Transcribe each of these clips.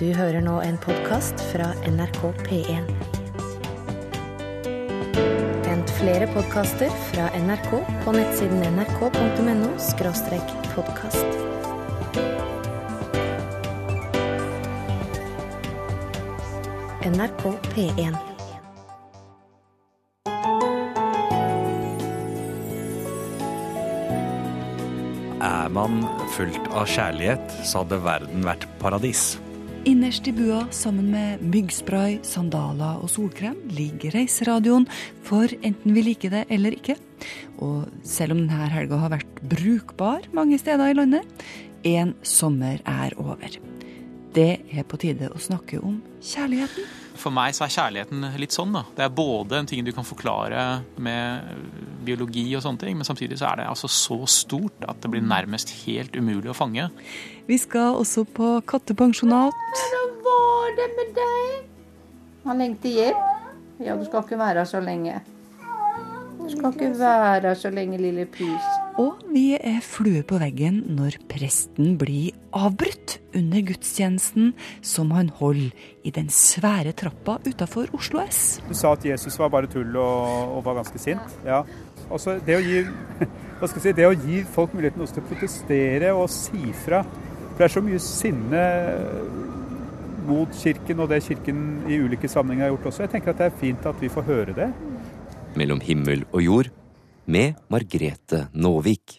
Du hører nå en podkast fra NRK P1. Hent flere podkaster fra NRK på nettsiden nrk.no podkast. NRK P1. Er man fullt av kjærlighet, så hadde verden vært paradis. Innerst i bua, sammen med myggspray, sandaler og solkrem, ligger reiseradioen for enten vi liker det eller ikke. Og selv om denne helga har vært brukbar mange steder i landet, en sommer er over. Det er på tide å snakke om kjærligheten. For meg så er kjærligheten litt sånn. da. Det er både en ting du kan forklare med biologi og sånne ting, men samtidig så er det altså så stort at det blir nærmest helt umulig å fange. Vi skal også på kattepensjonat. Hvordan var det med deg? Han lengter hjem. Ja, du skal ikke være her så lenge. Du skal ikke være her så lenge, lille pus. Og vi er flue på veggen når presten blir avbrutt under gudstjenesten som han holder i den svære trappa utafor Oslo S. Du sa at Jesus var bare tull og, og var ganske sint. Ja. Også det å gi hva skal jeg si, det å gi folk muligheten også til å protestere og si fra. For det er så mye sinne mot Kirken og det Kirken i ulike sammenhenger har gjort også. Jeg tenker at det er fint at vi får høre det. Mellom himmel og jord med Margrete Nåvik.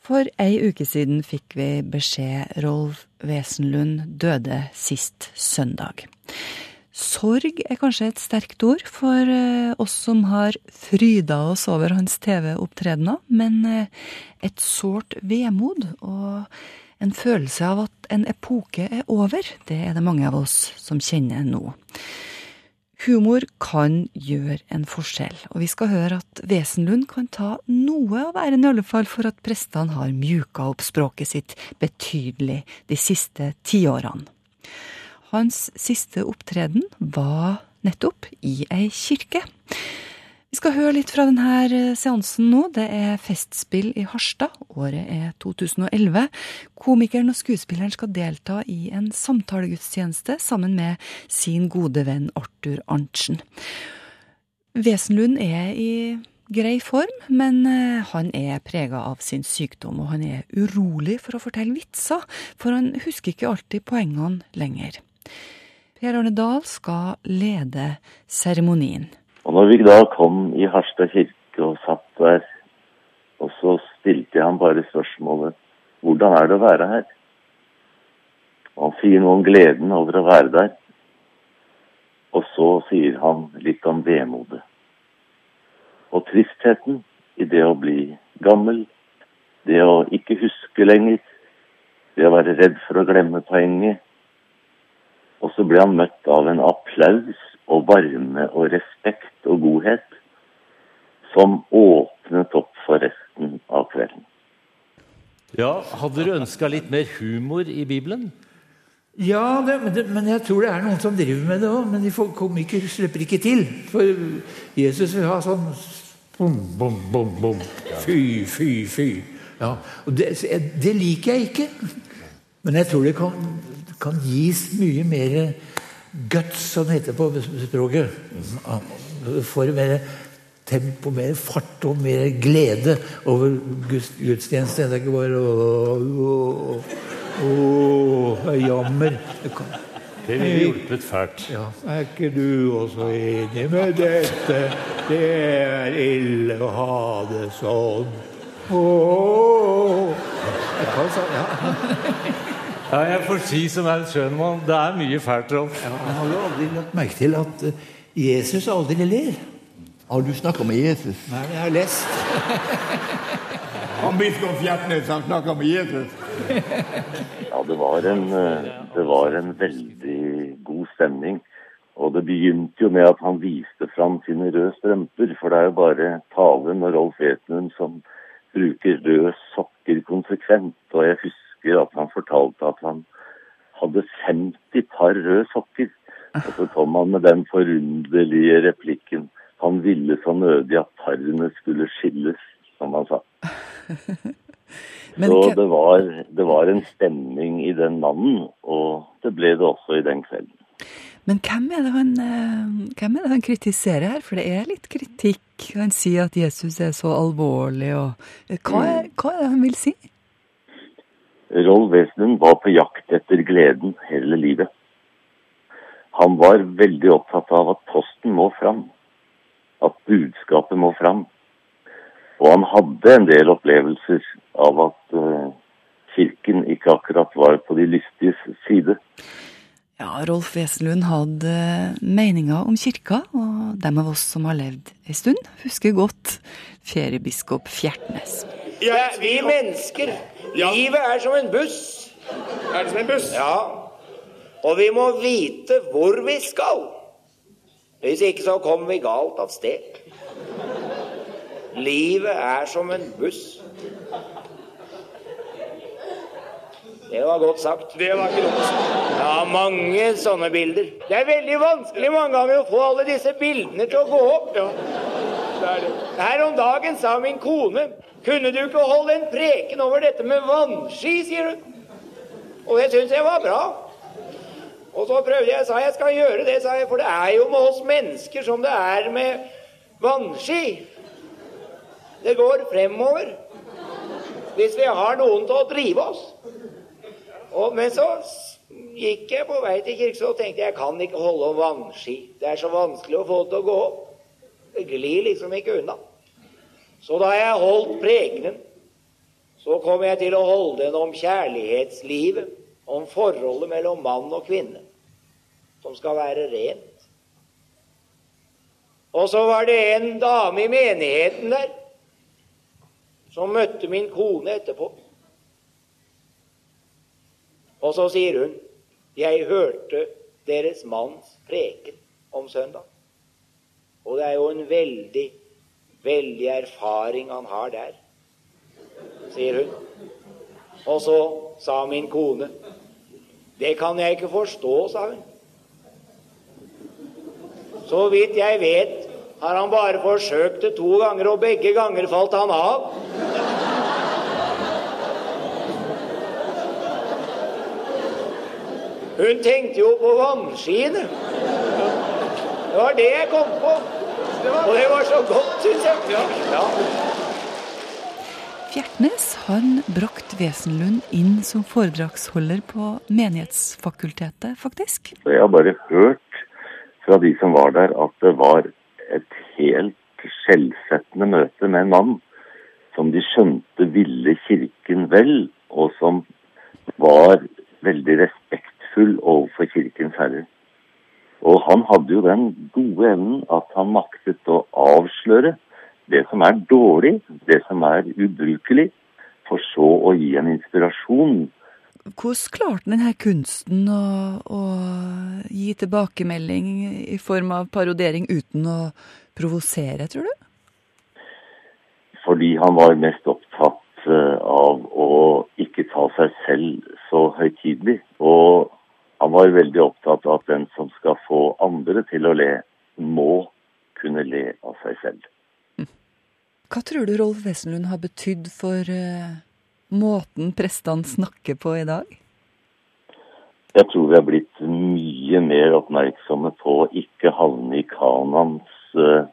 For ei uke siden fikk vi beskjed Rolf Wesenlund døde sist søndag. Sorg er kanskje et sterkt ord for eh, oss som har fryda oss over hans TV-opptredener, men eh, et sårt vemod og en følelse av at en epoke er over, det er det mange av oss som kjenner nå. Humor kan gjøre en forskjell, og vi skal høre at Wesenlund kan ta noe av æren i alle fall for at prestene har mjuka opp språket sitt betydelig de siste tiårene. Hans siste opptreden var nettopp i ei kirke. Vi skal høre litt fra denne seansen nå. Det er Festspill i Harstad. Året er 2011. Komikeren og skuespilleren skal delta i en samtalegudstjeneste sammen med sin gode venn Arthur Arntzen. Wesenlund er i grei form, men eh, han er prega av sin sykdom, og han er urolig for å fortelle vitser, for han husker ikke alltid poengene lenger. Per Arne Dahl skal lede seremonien. Og når vi da kom i Harstad kirke og satt der, og så stilte jeg ham bare spørsmålet hvordan er det å være her? Og han sier noe om gleden over å være der. Og så sier han litt om vemodet. Og tristheten i det å bli gammel, det å ikke huske lenger, det å være redd for å glemme poenget. Og så ble han møtt av en applaus og varme og respekt og godhet som åpnet opp for resten av kvelden. Ja, Hadde du ønska litt mer humor i Bibelen? Ja, det, men, det, men, jeg tror det er noen som driver med det òg. Men de komikere slipper ikke til. For Jesus vil ha sånn bom, bom, bom, bom. Fy, fy, fy. Ja, og det, det liker jeg ikke. Men jeg tror det kan, kan gis mye mer guts, som det heter på språket. For mer tempo, mer fart og mer glede over gudstjeneste. Det er ikke bare å, å, å, jammer. Det ville hjulpet fælt. Ja. Er ikke du også enig med dette? Det er ille å ha det sånn. Åh. Jeg kan sånn, ja. Ja, jeg får si som er Schønmann, det er mye fælt, Rolf. Ja, jeg har jo aldri lagt merke til at Jesus aldri ler. Har du snakka med Jesus? Nei, jeg har lest. Han biskop Fjertnes han snakka med Jesus. ja, det var, en, det var en veldig god stemning. Og det begynte jo med at han viste fram sine røde strømper. For det er jo bare Talen og Rolf Etnum som bruker røde sokker konsekvent. Og jeg husker husker at han fortalte at han hadde 50 par røde sokker. Og så kom han med den forunderlige replikken Han ville så nødig at parene skulle skilles, som han sa. Men Så det var, det var en stemning i den mannen, og det ble det også i den kvelden. Men hvem er, det han, eh, hvem er det han kritiserer her? For det er litt kritikk. Han sier at Jesus er så alvorlig, og hva er, hva er det han vil si? Rolf Wesenlund var på jakt etter gleden hele livet. Han var veldig opptatt av at posten må fram, at budskapet må fram. Og han hadde en del opplevelser av at uh, kirken ikke akkurat var på de lystiges side. Ja, Rolf Wesenlund hadde meninger om kirka, og dem av oss som har levd ei stund, husker godt feriebiskop Fjertnes. Ja, vi mennesker. Livet er som en buss. Er det som en buss? Ja. Og vi må vite hvor vi skal. Hvis ikke så kommer vi galt av sted. Livet er som en buss. Det var godt sagt. Det var ikke dumt. Ja, mange sånne bilder. Det er veldig vanskelig mange ganger å få alle disse bildene til å gå opp. Ja, er. Her om dagen sa min kone kunne du ikke holde en preken over dette med vannski, sier hun. Og det syns jeg var bra. Og så prøvde jeg, sa jeg skal gjøre det, sa jeg, for det er jo med oss mennesker som det er med vannski. Det går fremover hvis vi har noen til å drive oss. Og, men så gikk jeg på vei til kirke og tenkte jeg kan ikke holde om vannski. Det er så vanskelig å få det til å gå opp. Glir liksom ikke unna. Så da jeg holdt prekenen, så kom jeg til å holde den om kjærlighetslivet, om forholdet mellom mann og kvinne, som skal være rent. Og så var det en dame i menigheten der som møtte min kone etterpå. Og så sier hun, 'Jeg hørte deres manns preken om søndag.' Og det er jo en veldig, veldig erfaring han har der, sier hun. Og så sa min kone, 'Det kan jeg ikke forstå', sa hun. Så vidt jeg vet, har han bare forsøkt det to ganger, og begge ganger falt han av. Hun tenkte jo på vannskiene. Det var det jeg kom på. Og det var så godt, syns jeg. Ja. Fjertnes han brakt Wesenlund inn som foredragsholder på Menighetsfakultetet, faktisk. Jeg har bare hørt fra de som var der at det var et helt skjellsettende møte med en mann som de skjønte ville kirken vel, og som var veldig respektfull overfor kirkens herre. Og han hadde jo den gode evnen at han maktet å avsløre det som er dårlig, det som er ubrukelig, for så å gi en inspirasjon Hvordan klarte han denne kunsten å, å gi tilbakemelding i form av parodering uten å provosere, tror du? fordi han var mest opptatt eh, av å ikke ta seg selv så høytidelig. Og han var veldig opptatt av at den som skal få andre til å le, må kunne le av seg selv. Hva tror du Rolf Wesenlund har betydd for uh, måten prestene snakker på i dag? Jeg tror vi har blitt mye mer oppmerksomme på å ikke havne i kanans uh,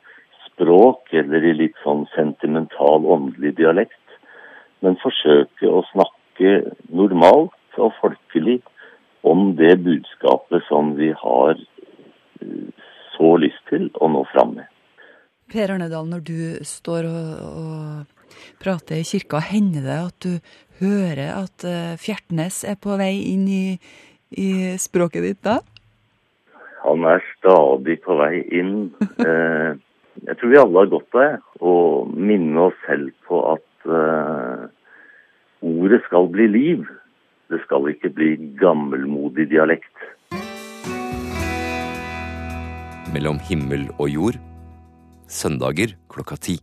språk eller i litt sånn sentimental, åndelig dialekt, men forsøke å snakke normalt og folkelig om det budskapet som vi har eh, så lyst til å nå fram med. Per Arnedal, når du står og, og prater i kirka, hender det at du hører at eh, Fjertnes er på vei inn i, i språket ditt da? Han er stadig på vei inn. Eh, jeg tror vi alle har godt av å minne oss selv på at ordet skal bli liv. Det skal ikke bli gammelmodig dialekt. Mellom himmel og jord. Søndager klokka ti.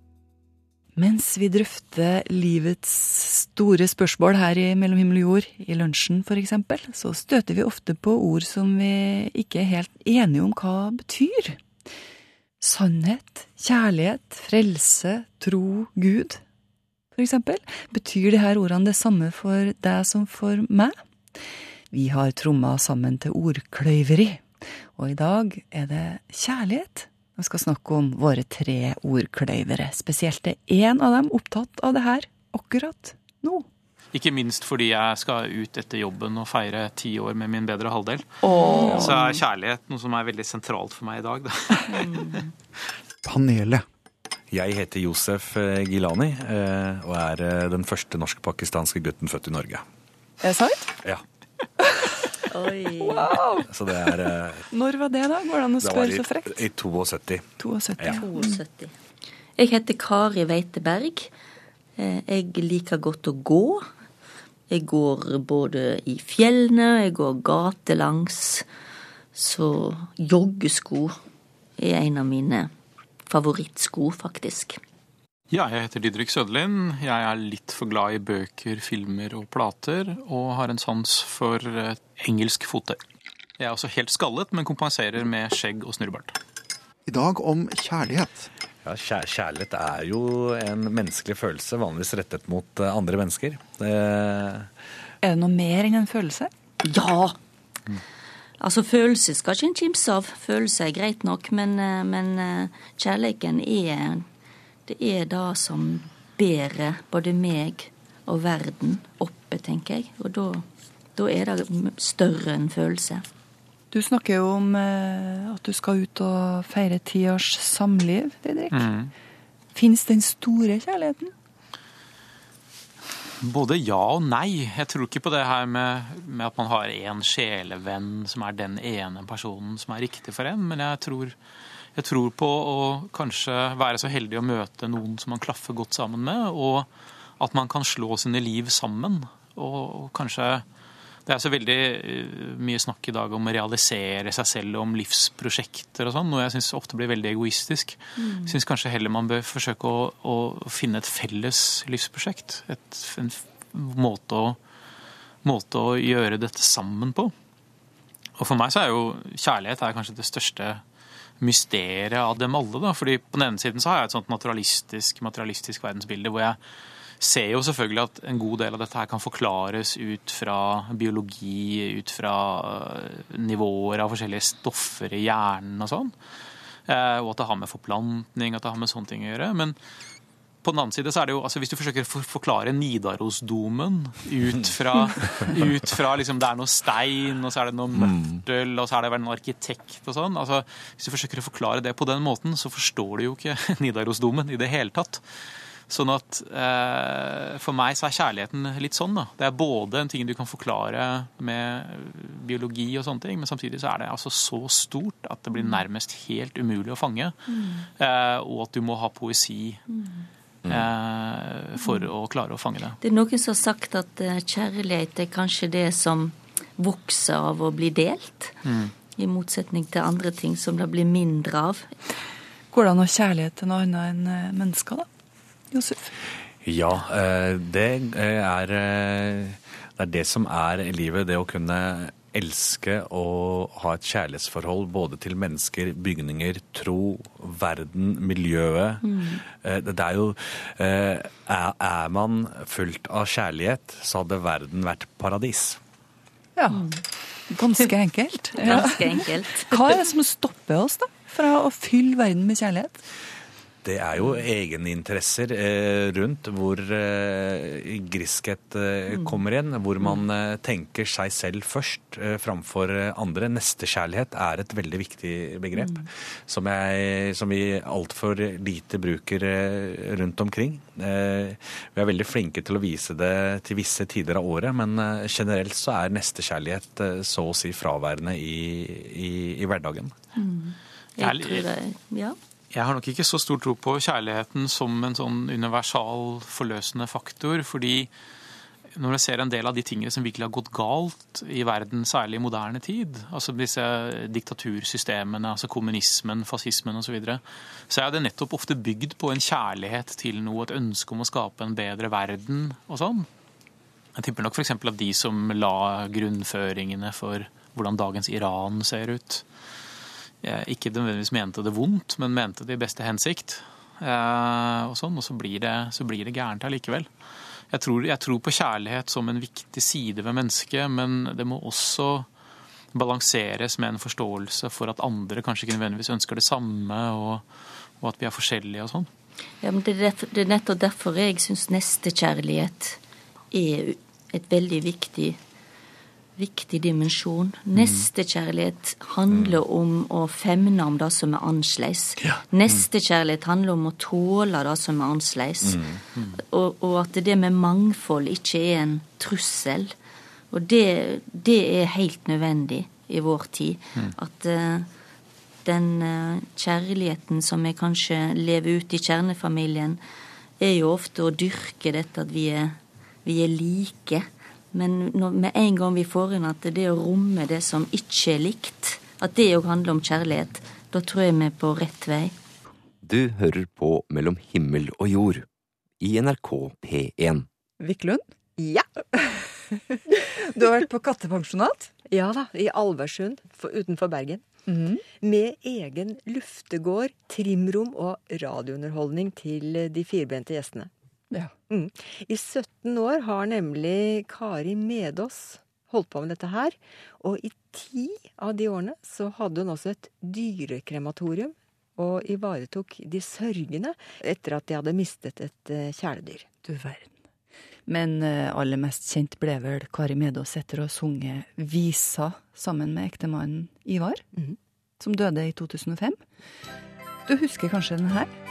Mens vi drøfter livets store spørsmål her i Mellom himmel og jord, i lunsjen f.eks., så støter vi ofte på ord som vi ikke er helt enige om hva betyr. Sannhet, kjærlighet, frelse, tro, Gud. For eksempel? Betyr de her ordene det samme for deg som for meg? Vi har tromma sammen til ordkløyveri, og i dag er det kjærlighet. Vi skal snakke om våre tre ordkløyvere. Spesielt er én av dem opptatt av det her akkurat nå. Ikke minst fordi jeg skal ut etter jobben og feire ti år med min bedre halvdel. Åh. Så er kjærlighet noe som er veldig sentralt for meg i dag. Da. Panelet. Jeg heter Josef eh, Gilani eh, og er eh, den første norsk-pakistanske gutten født i Norge. Er det sant? Ja, Wow! så det er Når var det, da? Går det an å spørre så frekt? i 72. 72. Ja. 72. Jeg heter Kari Weiteberg. Eh, Jeg liker godt å gå. Jeg går både i fjellene, jeg går gatelangs. Så joggesko er en av mine favorittsko, faktisk. Ja, jeg heter Didrik Søderlind. Jeg er litt for glad i bøker, filmer og plater, og har en sans for eh, engelsk fottøy. Jeg er også helt skallet, men kompenserer med skjegg og snurrebart. I dag om kjærlighet. Ja, kjær kjærlighet er jo en menneskelig følelse, vanligvis rettet mot eh, andre mennesker. Det, Er det noe mer enn en følelse? Ja! Altså, følelser skal ikke en kimse av. Følelser er greit nok, men, eh, men kjærligheten er Det er det som bærer både meg og verden oppe, tenker jeg. Og da, da er det større enn følelse. Du snakker jo om eh, at du skal ut og feire ti års samliv, Didrik. Mm. Fins den store kjærligheten? Både ja og nei. Jeg tror ikke på det her med, med at man har én sjelevenn som er den ene personen som er riktig for en, men jeg tror, jeg tror på å kanskje være så heldig å møte noen som man klaffer godt sammen med, og at man kan slå sine liv sammen. Og, og kanskje Det er så veldig eh, mye snakk i dag om å realisere seg selv og om livsprosjekter og sånn, noe jeg syns ofte blir veldig egoistisk. Mm. Syns kanskje heller man bør forsøke å, å finne et felles livsprosjekt. Et, en måte å, måte å gjøre dette sammen på. Og for meg så er jo kjærlighet er kanskje det største mysteriet av dem alle. Da. Fordi på den ene siden så har jeg et sånt naturalistisk, materialistisk verdensbilde hvor jeg ser jo selvfølgelig at en god del av dette her kan forklares ut fra biologi, ut fra øh, nivåer av forskjellige stoffer i hjernen og sånn. Eh, Og at det har med forplantning at det har med sånne ting å gjøre. Men på den annen side så er det jo, altså hvis du forsøker å for- forklare Nidarosdomen ut fra, ut fra liksom det er noe stein, og så er det noe mørtel, og så er det vel en arkitekt og sånn. altså Hvis du forsøker å forklare det på den måten, så forstår du jo ikke Nidarosdomen i det hele tatt. Sånn at eh, for meg så er kjærligheten litt sånn, da. Det er både en ting du kan forklare med biologi og sånne ting, men samtidig så er det altså så stort at det blir nærmest helt umulig å fange. Eh, og at du må ha poesi eh, for å klare å fange det. Det er noen som har sagt at eh, kjærlighet er kanskje det som vokser av å bli delt. Mm. I motsetning til andre ting som det blir mindre av. Går det an å ha kjærlighet til noe annet enn eh, mennesker, da? Josef? Ja, eh, det er, eh, det er det som er livet. Det å kunne elske og ha et kjærlighetsforhold både til mennesker, bygninger, tro, verden, miljøet. Mm. Eh, Det er jo eh, Er man fullt av kjærlighet, så hadde verden vært paradis. Ja. Ganske enkelt. Ganske enkelt. Hva er det som stopper oss da, fra å fylle verden med kjærlighet? Det er jo egeninteresser eh, rundt hvor eh, griskhet eh, kommer inn. Hvor man eh, tenker seg selv først eh, framfor andre. Nestekjærlighet er et veldig viktig begrep som, jeg, som vi altfor lite bruker eh, rundt omkring. Eh, vi er veldig flinke til å vise det til visse tider av året, men eh, generelt så er nestekjærlighet eh, så å si fraværende i, i, i hverdagen. Jeg tror det, ja. Jeg har nok ikke så stor tro på kjærligheten som en sånn universal forløsende faktor, fordi når jeg ser en del av de tingene som virkelig har gått galt i verden, særlig i moderne tid, altså disse diktatursystemene, altså kommunismen, fascismen osv., så, videre, så er det nettopp ofte bygd på en kjærlighet til noe, et ønske om å skape en bedre verden og sånn. Jeg tipper nok f.eks. at de som la grunnføringene for hvordan dagens Iran ser ut, ikke nødvendigvis mente det vondt, men mente det i beste hensikt. eh, og sånn, og så blir det, så blir det gærent allikevel. Jeg tror, jeg tror på kjærlighet som en viktig side ved mennesket, men det må også balanseres med en forståelse for at andre kanskje ikke nødvendigvis ønsker det samme, og, og at vi er forskjellige og sånn. Ja, men det, er derfor, det er nettopp derfor jeg syns nestekjærlighet er et veldig viktig, viktig dimensjon. Nestekjærlighet handler om å femne om det som er annerledes. Nestekjærlighet handler om å tåle det som er annerledes. Og, og at det med mangfold ikke er en trussel. Og det, det er helt nødvendig i vår tid. At uh, den uh, kjærligheten som vi kanskje lever ut i kjernefamilien, er jo ofte å dyrke dette at vi er, vi er like. Men når, med en gang vi får inn at det å romme det som ikke er likt, at det òg handler om kjærlighet, da tror jeg vi er på rett vei. Du hører på Mellom himmel og jord i NRK P1. Viklund? Ja. Du har vært på kattepensjonat? Ja da, i Alversund utenfor Bergen. Mm. Med egen luftegård, trimrom og radiounderholdning til de firbente gjestene. Ja. Mm. I 17 år har nemlig Kari Medås holdt på med dette her. Og i ti av de årene så hadde hun også et dyrekrematorium. Og ivaretok de sørgende etter at de hadde mistet et eh, kjæledyr. Du verden. Men eh, aller mest kjent ble vel Kari Medås etter å ha sunget visa sammen med ektemannen Ivar, som døde i 2005. Du husker kanskje den her?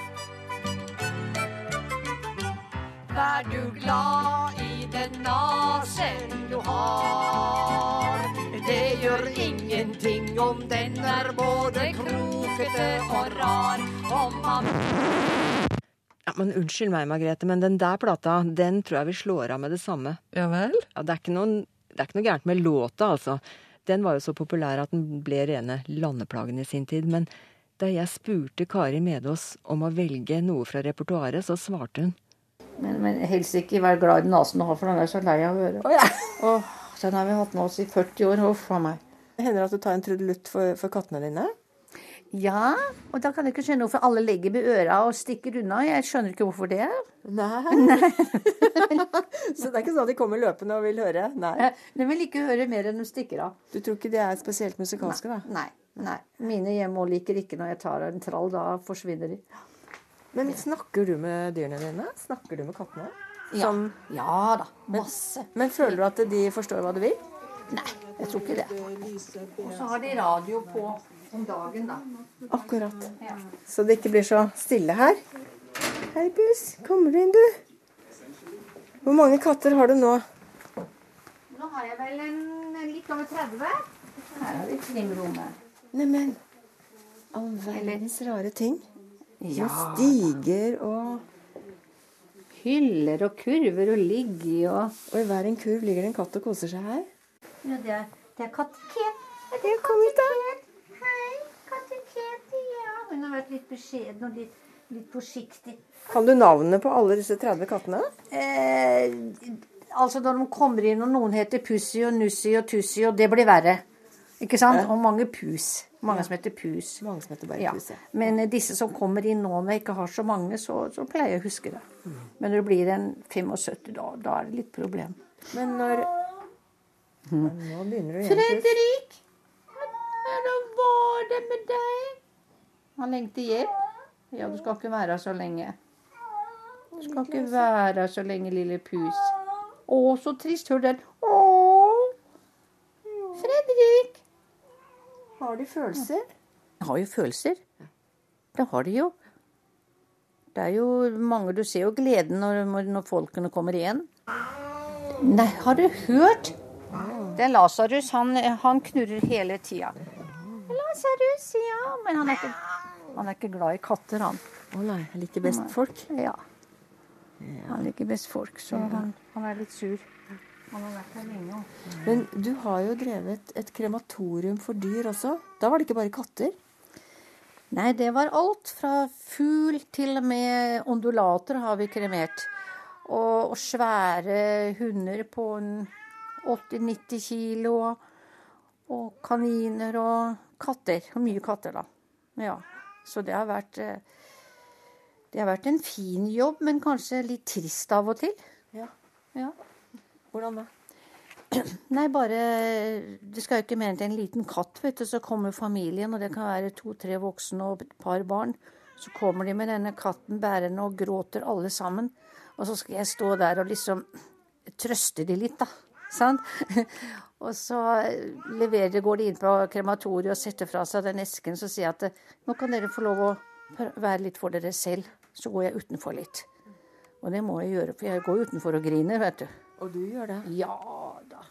Vær du glad i den nasen du har. Det gjør ingenting om den er både krokete og rar. Om man Ja, men Unnskyld meg, Margrethe, men den der plata den tror jeg vi slår av med det samme. Ja vel? Ja, det, er ikke noen, det er ikke noe gærent med låta, altså. Den var jo så populær at den ble rene landeplagen i sin tid. Men da jeg spurte Kari Medås om å velge noe fra repertoaret, så svarte hun. Men, men helst ikke være glad i den nasen du har, for den er så lei av å høre. Åh, den har vi hatt med oss i 40 år. Huff a meg. Hender det at du tar en trudelutt for, for kattene dine? Ja, og da kan jeg ikke skjønne hvorfor alle legger med øra og stikker unna. Jeg skjønner ikke hvorfor det. Nei. så det er ikke sånn at de kommer løpende og vil høre? Nei. De vil ikke høre mer enn de stikker av. Du tror ikke de er spesielt musikalske, da? Nei. nei. Mine hjemme liker ikke når jeg tar en trall. Da forsvinner de. Men snakker du med dyrene dine? Snakker du med kattene? Ja. ja da. Masse. Men, men føler du at de forstår hva du vil? Nei, jeg tror ikke det. Og så har de radio på om dagen, da. Akkurat. Ja. Så det ikke blir så stille her. Hei, bus, Kommer du inn, du? Hvor mange katter har du nå? Nå har jeg vel en, en litt over 30. Her er vi trimrommet. Neimen, all verdens rare ting. Ja. Med stiger og Hyller og kurver og ligge og Og i hver en kurv ligger det en katt og koser seg her. Ja, det er, det er katteket. Det er kommet da. Hei, katteket. Ja, hun har vært litt beskjeden og litt, litt forsiktig. Kan du navnene på alle disse 30 kattene? Eh, altså når de kommer inn, og noen heter Pussy og Nussy og Tussy, og det blir verre. Ikke sant? Ja. Og mange pus. Mange som heter pus. Mange som heter bare Ja. pus, ja. Men eh, disse som kommer inn nå når jeg ikke har så mange, så, så pleier jeg å huske det. Men når det blir en 75, da, da er det litt problem. Men når Nå begynner du igjen. Fredrik! Hvordan var det med deg? Han lengter hjem. Ja, du skal ikke være her så lenge. Du skal ikke være her så lenge, lille pus. Å, så trist. Hør den. Å! Fredrik! Har de følelser? De har jo følelser. Det har de jo. Det er jo mange Du ser jo gleden når, når folkene kommer igjen. Nei, har du hørt? Det er Lasarus. Han, han knurrer hele tida. Lasarus, ja. Men han er ikke, han er ikke glad i katter, han. Å nei, Han liker best folk. Ja. Han liker best folk, så han, han er litt sur. Han har vært her lenge òg. Men du har jo drevet et krematorium for dyr også. Da var det ikke bare katter? Nei, det var alt. Fra fugl til og med ondulater har vi kremert. Og, og svære hunder på 80-90 kilo. Og kaniner og katter. Og mye katter, da. Ja. Så det har vært eh, Det har vært en fin jobb, men kanskje litt trist av og til. Ja. Ja. Hvordan da? Nei, bare Det skal jo ikke mer enn til en liten katt, vet du. Så kommer familien, og det kan være to-tre voksne og et par barn. Så kommer de med denne katten bærende og gråter alle sammen. Og så skal jeg stå der og liksom trøste de litt, da. Sant? Og så leverer går de inn på krematoriet og setter fra seg den esken. Så sier jeg at nå kan dere få lov å være litt for dere selv. Så går jeg utenfor litt. Og det må jeg gjøre, for jeg går utenfor og griner, vet du. Og du gjør det? Ja da.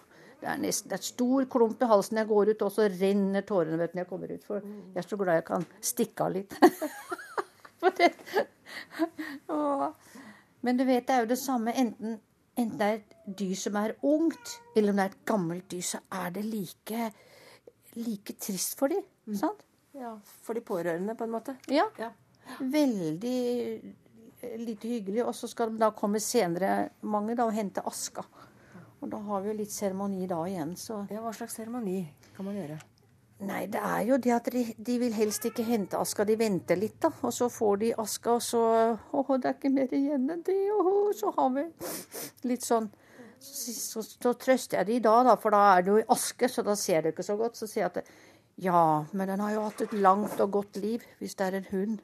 Det er, nesten, det er stor klump i halsen jeg går ut, og så renner tårene vet når jeg kommer ut. For jeg er så glad jeg kan stikke av litt. Men du vet, det er jo det samme enten, enten det er et dyr som er ungt, eller om det er et gammelt dyr, så er det like, like trist for dem. Sant? Ja, For de pårørende, på en måte? Ja. Veldig eh, lite hyggelig. Og så skal de da komme senere, mange, da, og hente aska. Og da har vi jo litt seremoni da igjen, så Ja, Hva slags seremoni kan man gjøre? Nei, det er jo det at de, de vil helst ikke hente aska. De venter litt, da. Og så får de aska, og så Å, det er ikke mer igjen enn det. Åh, så har vi litt sånn så, så, så trøster jeg de da, da, for da er det jo i aske, så da ser det ikke så godt. Så sier jeg at ja, men den har jo hatt et langt og godt liv, hvis det er en hund.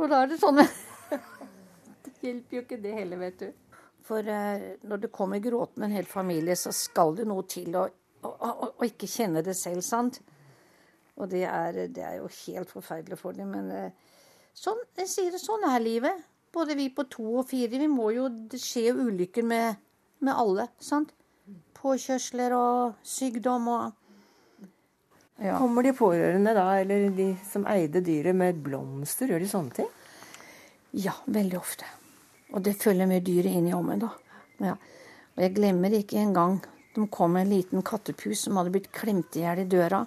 Og da er det sånn Det hjelper jo ikke det heller, vet du. For eh, når det kommer gråtende en hel familie, så skal det noe til å, å, å, å ikke kjenne det selv, sant? Og det er, det er jo helt forferdelig for dem. Men eh, sånn, jeg sier det, sånn er livet. Både vi på to og fire. Vi må jo, det skjer ulykker med, med alle, sant? Påkjørsler og sykdom og ja. Kommer de pårørende da, eller de som eide dyret, med blomster? Gjør de sånne ting? Ja, veldig ofte. Og det følger med dyret inn i ommen, da. Ja. Og jeg glemmer ikke en gang de kom med en liten kattepus som hadde blitt klemt i hjel i døra.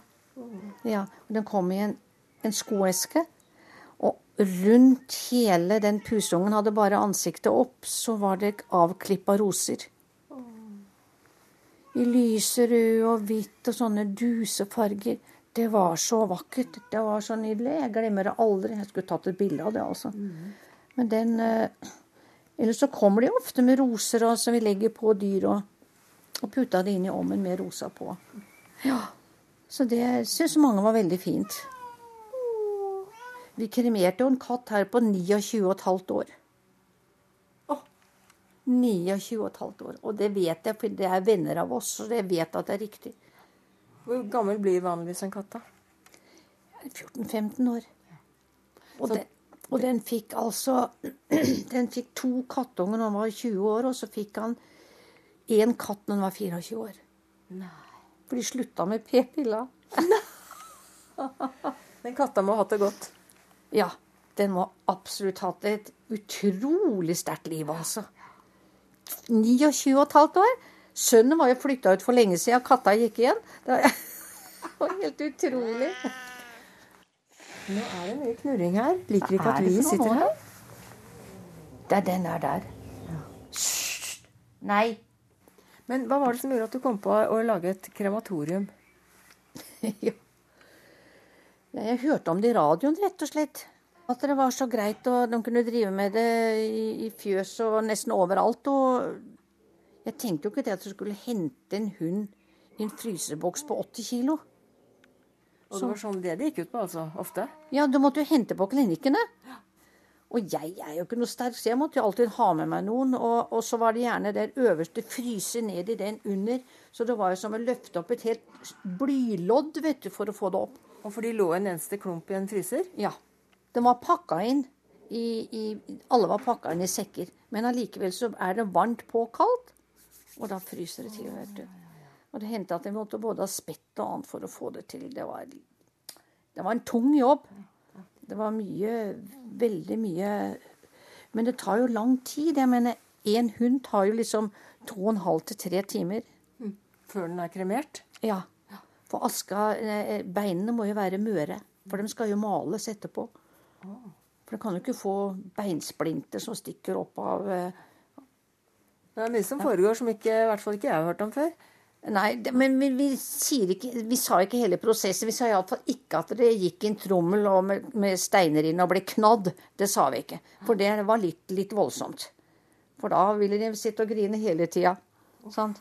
Ja, og Den kom i en, en skoeske. Og rundt hele den pusungen hadde bare ansiktet opp, så var det avklippa roser. I lyserød og hvitt og sånne dusefarger. Det var så vakkert. Det var så nydelig. Jeg glemmer det aldri. Jeg skulle tatt et bilde av det, altså. Men den eh, Eller så kommer de ofte med roser og, som vi legger på dyr, og, og putta det inn i ovnen med rosa på. Ja. Så det syns mange var veldig fint. Vi kremerte jo en katt her på 29,5 år. 29,5 år. Og det vet jeg, for det er venner av oss, så jeg vet at det er riktig. Hvor gammel blir vanligvis en katt, da? 14-15 år. Og, den, og den fikk altså Den fikk to kattunger når han var 20 år, og så fikk han én katt når han var 24 år. Nei. For de slutta med p-pilla. Den katta må ha hatt det godt. Ja. Den må absolutt hatt et utrolig sterkt liv, altså. 29,5 år. Sønnen var jo flytta ut for lenge siden, katta gikk igjen. Det var helt utrolig. Nå er det mye knurring her. Liker ikke at vi sitter her. Det er den er der. Hysj! Nei. Men hva var det som gjorde at du kom på å lage et krematorium? ja. Jeg hørte om det i radioen, rett og slett. At det var så greit, og de kunne drive med det i, fjøs og nesten overalt. Og jeg tenkte jo ikke det at du skulle hente en hund i en fryseboks på 80 kilo. Og det var sånn det det gikk ut på, altså? Ofte? Ja, du måtte jo hente på klinikkene. Og jeg er jo ikke noe sterk, så jeg måtte jo alltid ha med meg noen. Og, og så var det gjerne den øverste fryse ned i den under. Så det var jo som å løfte opp et helt blylodd, vet du, for å få det opp. Og for de lå en eneste klump i en fryser? Ja. Den var pakka inn i, i Alle var pakka inn i sekker. Men allikevel så er det varmt på kaldt, og da fryser det til, vet du. Og det hendte at jeg måtte både ha spett og annet for å få det til. Det var, det var en tung jobb. Det var mye Veldig mye Men det tar jo lang tid. Jeg mener, én hund tar jo liksom to og en halv til tre timer. Før den er kremert? Ja. For aska eh, Beinene må jo være møre. For de skal jo males etterpå. For du kan jo ikke få beinsplinter som stikker opp av eh, Det er mye som foregår som ikke, i hvert fall ikke jeg har hørt om før. Nei, det, men vi, vi, ikke, vi sa ikke hele prosessen. Vi sa iallfall ikke at det gikk en trommel og med, med steiner inn og ble knadd. Det sa vi ikke. For det var litt, litt voldsomt. For da ville de sitte og grine hele tida. Sant?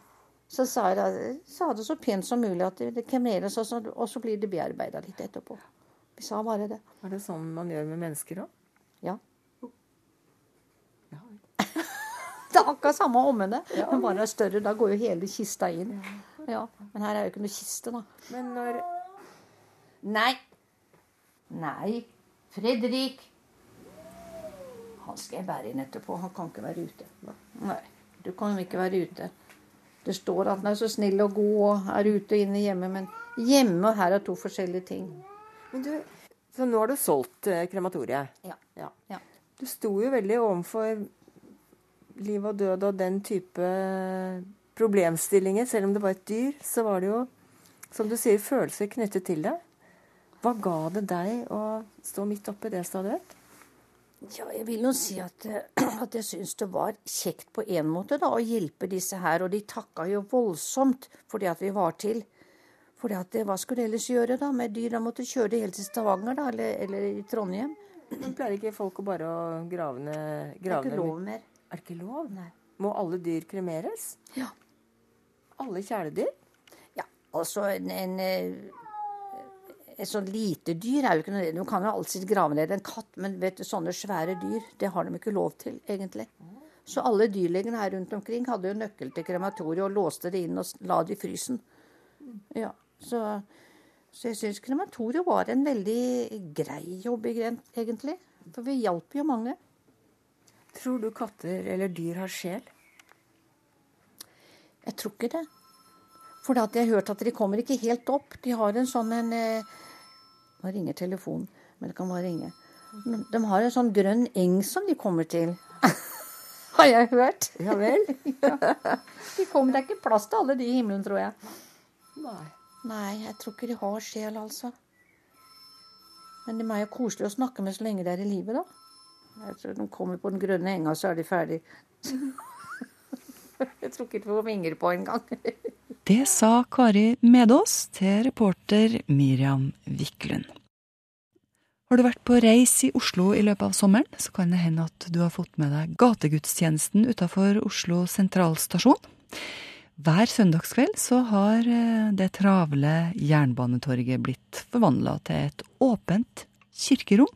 Så sa jeg sa det så pent som mulig at det kremeres, og så, og så blir det bearbeida litt etterpå. Vi sa bare det. Er det sånn man gjør med mennesker òg? Ja. Det er akkurat samme ommene, Ja. men bare større. Da går jo hele kista inn. Ja, Men her er jo ikke noe kiste, da. Men når Nei. Nei. Fredrik. Han skal jeg bære inn etterpå. Han kan ikke være ute. Nei, du kan ikke være ute. Det står at han er så snill og god og er ute og inne hjemme, men hjemme og her er to forskjellige ting. Men du, Så nå har du solgt eh, krematoriet? Ja. Ja. Du sto jo veldig overfor liv og død og den type problemstillinger. Selv om det var et dyr, så var det jo, som du sier, følelser knyttet til det. Hva ga det deg å stå midt oppi det stadiet? Ja, jeg vil jo si at, eh, at jeg syns det var kjekt på en måte da, å hjelpe disse her. Og de takka jo voldsomt for det at vi var til. For at, hva skulle de ellers gjøre da med dyr? De måtte kjøre det helt til Stavanger da, eller, eller i Trondheim. Men pleier ikke folk å bare å grave ned Det er ikke lov mer. Er det ikke lov? Må alle dyr kremeres? Ja. Alle kjæledyr? Ja, altså en, en eh, et sånn lite dyr er jo ikke noe Du kan jo alltid grave ned en katt, men vet du, sånne svære dyr, det har de ikke lov til, egentlig. Så alle dyrlegene her rundt omkring hadde jo nøkkel til krematoriet og låste det inn og la det i frysen. Ja, så, så jeg syns krematoriet var en veldig grei jobb, egentlig. For vi hjalp jo mange. Tror du katter eller dyr har sjel? Jeg tror ikke det. For jeg har hørt at de kommer ikke helt opp. De har en sånn en eh, Nå ringer telefonen, men det kan bare ringe. De har en sånn grønn eng som de kommer til. har jeg hørt. Ja vel? ja. De kommer, det er ikke plass til alle de i himmelen, tror jeg. Nei. Nei, jeg tror ikke de har sjel, altså. Men de er jo koselige å snakke med så lenge de er i live, da. Jeg tror de kommer på den grønne enga, så er de ferdig. jeg tror ikke de får vinger på engang. Det sa Kari Medås til reporter Miriam Wiklund. Har du vært på reis i Oslo i løpet av sommeren, så kan det hende at du har fått med deg gategudstjenesten utafor Oslo sentralstasjon. Hver søndagskveld så har eh, det travle Jernbanetorget blitt forvandla til et åpent kirkerom.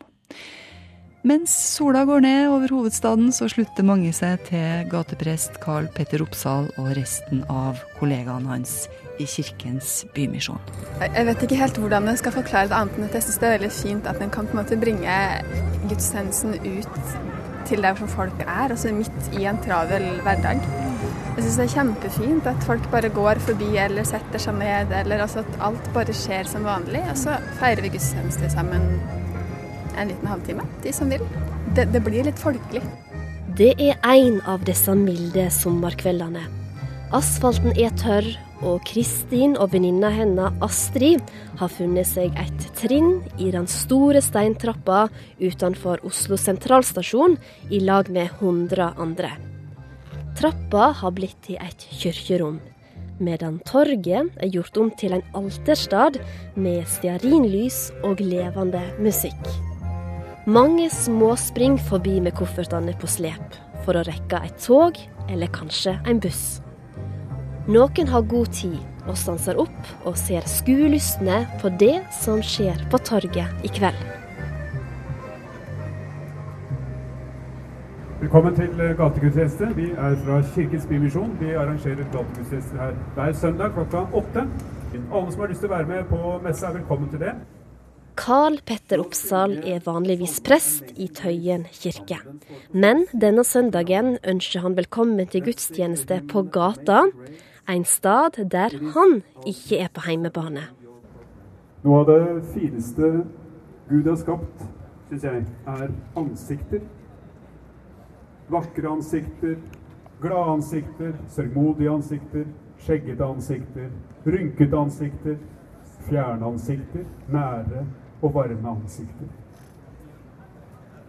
Mens sola går ned over hovedstaden, så slutter mange seg til gateprest Carl Petter Oppsal og resten av kollegaene hans i Kirkens Bymisjon. Jeg vet ikke helt hvordan jeg skal forklare det, annet enn at jeg syns det er veldig fint at en kan på en måte bringe gudstjenesten ut til der som folk er, altså midt i en travel hverdag. Jeg syns det er kjempefint at folk bare går forbi eller setter seg ned, eller altså at alt bare skjer som vanlig. Og så feirer vi gudstjeneste sammen en liten halvtime, de som vil. Det, det blir litt folkelig. Det er en av disse milde sommerkveldene. Asfalten er tørr, og Kristin og venninna hennes Astrid har funnet seg et trinn i den store steintrappa utenfor Oslo sentralstasjon i lag med 100 andre. Trappa har blitt til et kirkerom, medan torget er gjort om til en alterstad med stearinlys og levende musikk. Mange småspring forbi med koffertene på slep for å rekke et tog eller kanskje en buss. Noen har god tid og stanser opp og ser skuelystne på det som skjer på torget i kveld. Velkommen til eh, gategudstjeneste. Vi er fra Kirkens Bymisjon. Vi arrangerer gategudstjenester her hver søndag klokka åtte. Alle som har lyst til å være med på messa, er velkommen til det. Carl Petter Oppsal er vanligvis prest i Tøyen kirke. Men denne søndagen ønsker han velkommen til gudstjeneste på gata, en stad der han ikke er på heimebane. Noe av det fineste Gud har skapt, syns jeg, er ansikter. Vakre ansikter, glade ansikter, sørgmodige ansikter, skjeggete ansikter, rynkete ansikter, fjerne ansikter, nære og varme ansikter.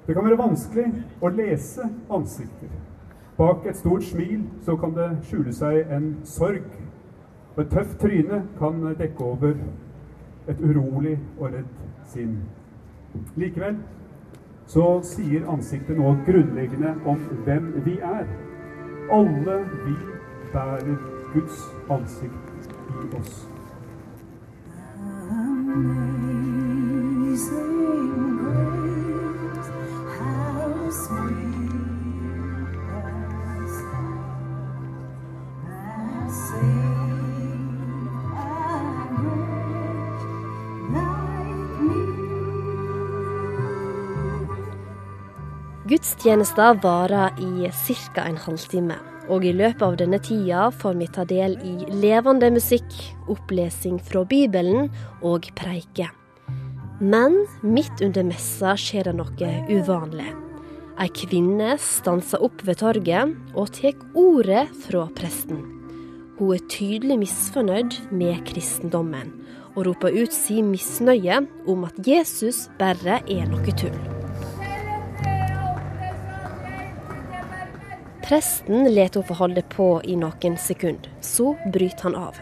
Det kan være vanskelig å lese ansikter. Bak et stort smil så kan det skjule seg en sorg, Og et tøft tryne kan dekke over et urolig og redd sinn. Likevel så sier ansiktet noe grunnleggende om hvem vi er. Alle vi bærer Guds ansikt i oss. Gudstjenesta varer i ca. en halvtime. Og i løpet av denne tida får vi ta del i levende musikk, opplesing fra Bibelen og preike. Men midt under messa skjer det noe uvanlig. Ei kvinne stanser opp ved torget og tar ordet fra presten. Hun er tydelig misfornøyd med kristendommen, og roper ut sin misnøye om at Jesus bare er noe tull. Presten lar henne få holde på i noen sekunder, så bryter han av.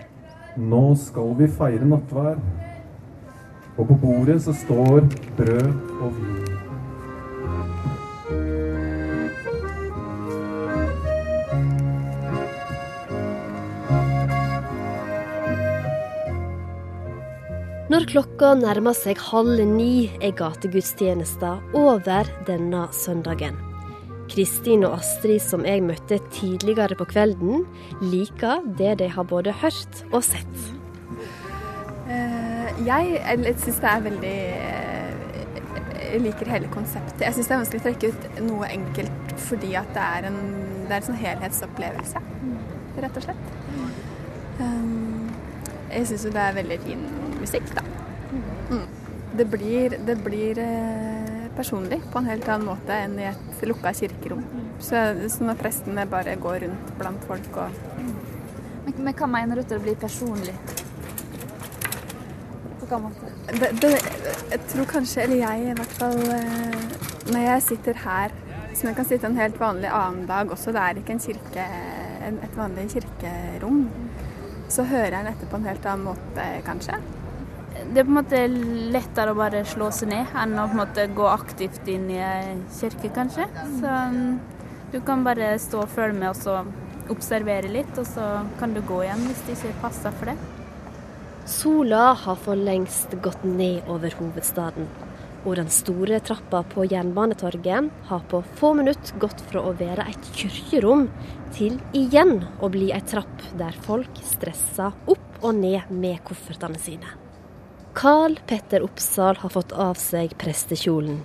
Nå skal vi feire nattvær. Og på bordet så står brød og vin. Når klokka nærmer seg halv ni, er gategudstjenesta over denne søndagen. Kristin og Astrid, som jeg møtte tidligere på kvelden, liker det de har både hørt og sett. Eh, jeg jeg syns det er veldig eh, Jeg liker hele konseptet. Jeg syns det er vanskelig å trekke ut noe enkelt fordi at det er en, det er en sånn helhetsopplevelse, rett og slett. Um, jeg syns jo det er veldig fin musikk, da. Mm. Det blir, det blir eh, personlig på en helt annen måte enn i et lukka kirkerom. Så, så når prestene bare går rundt blant folk og Men, men hva mener du til å bli personlig? På hvilken måte? det, det, Jeg tror kanskje, eller jeg i hvert fall eh, Når jeg sitter her, som jeg kan sitte en helt vanlig annen dag også, det er ikke en kirke, et vanlig kirkerom, så hører jeg den etter på en helt annen måte, kanskje. Det er på en måte lettere å bare slå seg ned enn å på en måte gå aktivt inn i kirke, kanskje. Så um, du kan bare stå og følge med og så observere litt, og så kan du gå igjen hvis det ikke passer for det. Sola har for lengst gått ned over hovedstaden. Og den store trappa på Jernbanetorget har på få minutter gått fra å være et kirkerom til igjen å bli ei trapp der folk stresser opp og ned med koffertene sine. Carl Petter Oppsal har fått av seg prestekjolen.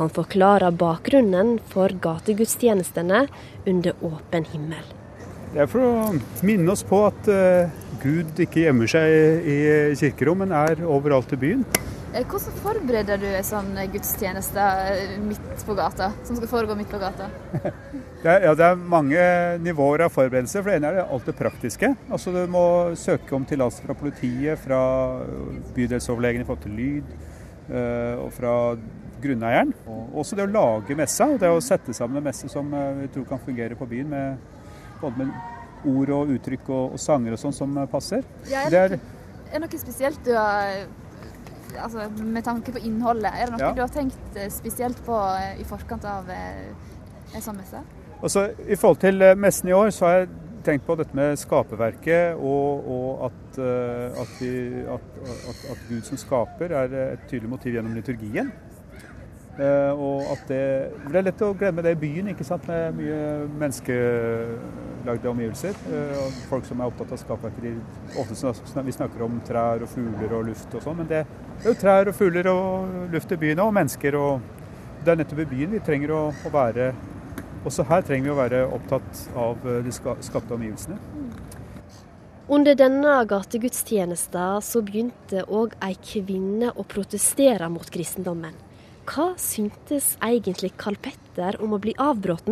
Han forklarer bakgrunnen for gategudstjenestene under åpen himmel. Det er for å minne oss på at eh, Gud ikke gjemmer seg i kirkerom, men er overalt i byen. Eh, Hvordan forbereder du en sånn gudstjeneste eh, midt på gata, som skal foregå midt på gata? Det er, ja, det er mange nivåer av forberedelse. For det ene er det alt det praktiske. Altså Du må søke om tillatelse fra politiet, fra bydelsoverlegen i forhold til lyd, eh, og fra grunneieren. Og også det å lage messa, og det å sette sammen en messe som eh, vi tror kan fungere på byen, med, både med ord og uttrykk og, og sanger og sånn som eh, passer. Ja, Det er, er, det er noe spesielt du har Altså med tanke på innholdet, er det noe Ja. du har tenkt spesielt på i forkant av en sånn messe? Og så I forhold til eh, messen i år, så har jeg tenkt på dette med skaperverket, og, og at, eh, at, vi, at, at, Gud som skaper er et tydelig motiv gjennom liturgien. Eh, og at det, det er lett å glemme det i byen, ikke sant? med mye menneskelagde omgivelser. og folk som er opptatt av skaperverket. de- Ofte vi snakker om trær og fugler og luft og sånn, men det er jo trær og fugler og luft i byen og mennesker. og Det er nettopp i byen vi trenger å, å være Også her trenger vi å være opptatt av eh, de skapte omgivelsene. Under denne gategudstjenesten så begynte òg ei kvinne å protestere mot kristendommen. Hva syntes egentlig Karl Petter om å bli avbrutt?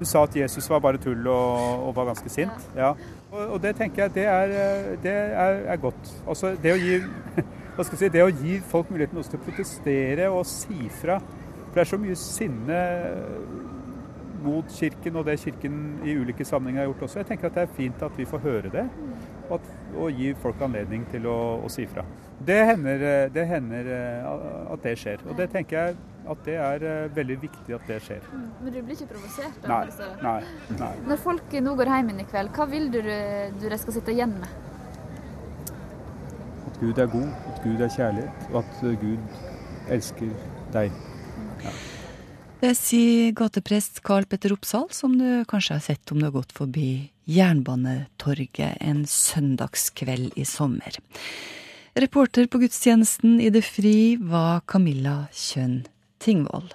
Hun sa at Jesus var bare tull og, og var ganske sint. Ja. Og, og det tenker jeg det er, eh, det er, er godt. Altså det å gi hva skal jeg si, det å gi folk muligheten også til å protestere og si fra. For det er så mye sinne mot Kirken og det Kirken i ulike sammenhenger har gjort også. Jeg tenker at det er fint at vi får høre det. at, og gi folk anledning til å, å si fra. Det hender, eh, det hender eh, at det skjer. Og det tenker jeg at det er eh, veldig viktig at det skjer. Men du blir ikke provosert? da, Nei. forstår nei, nei. Når folk nå går hjem i kveld, hva vil du du de skal sitte igjen med? At Gud er god, at Gud er kjærlighet, og at Gud elsker deg. Det sier gateprest Karl Petter Oppsal, som du kanskje har sett om du har gått forbi Jernbanetorget en søndagskveld i sommer. Reporter på gudstjenesten i det fri var Camilla Kjønn Tingvoll.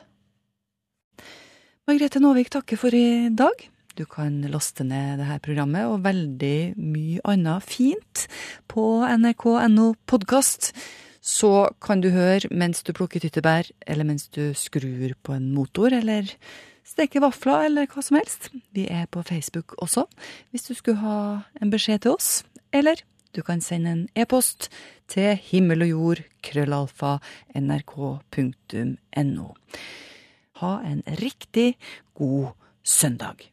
Margrethe Nåvik takker for i dag. Du kan laste ned dette programmet og veldig mye annet fint på nrk.no podkast. Så kan du høre mens du plukker tyttebær, eller mens du skrur på en motor, eller steker vafler, eller hva som helst. Vi er på Facebook også, hvis du skulle ha en beskjed til oss. Eller du kan sende en e-post til himmel og jord, krøllalfa, nrk.no. Ha en riktig god søndag.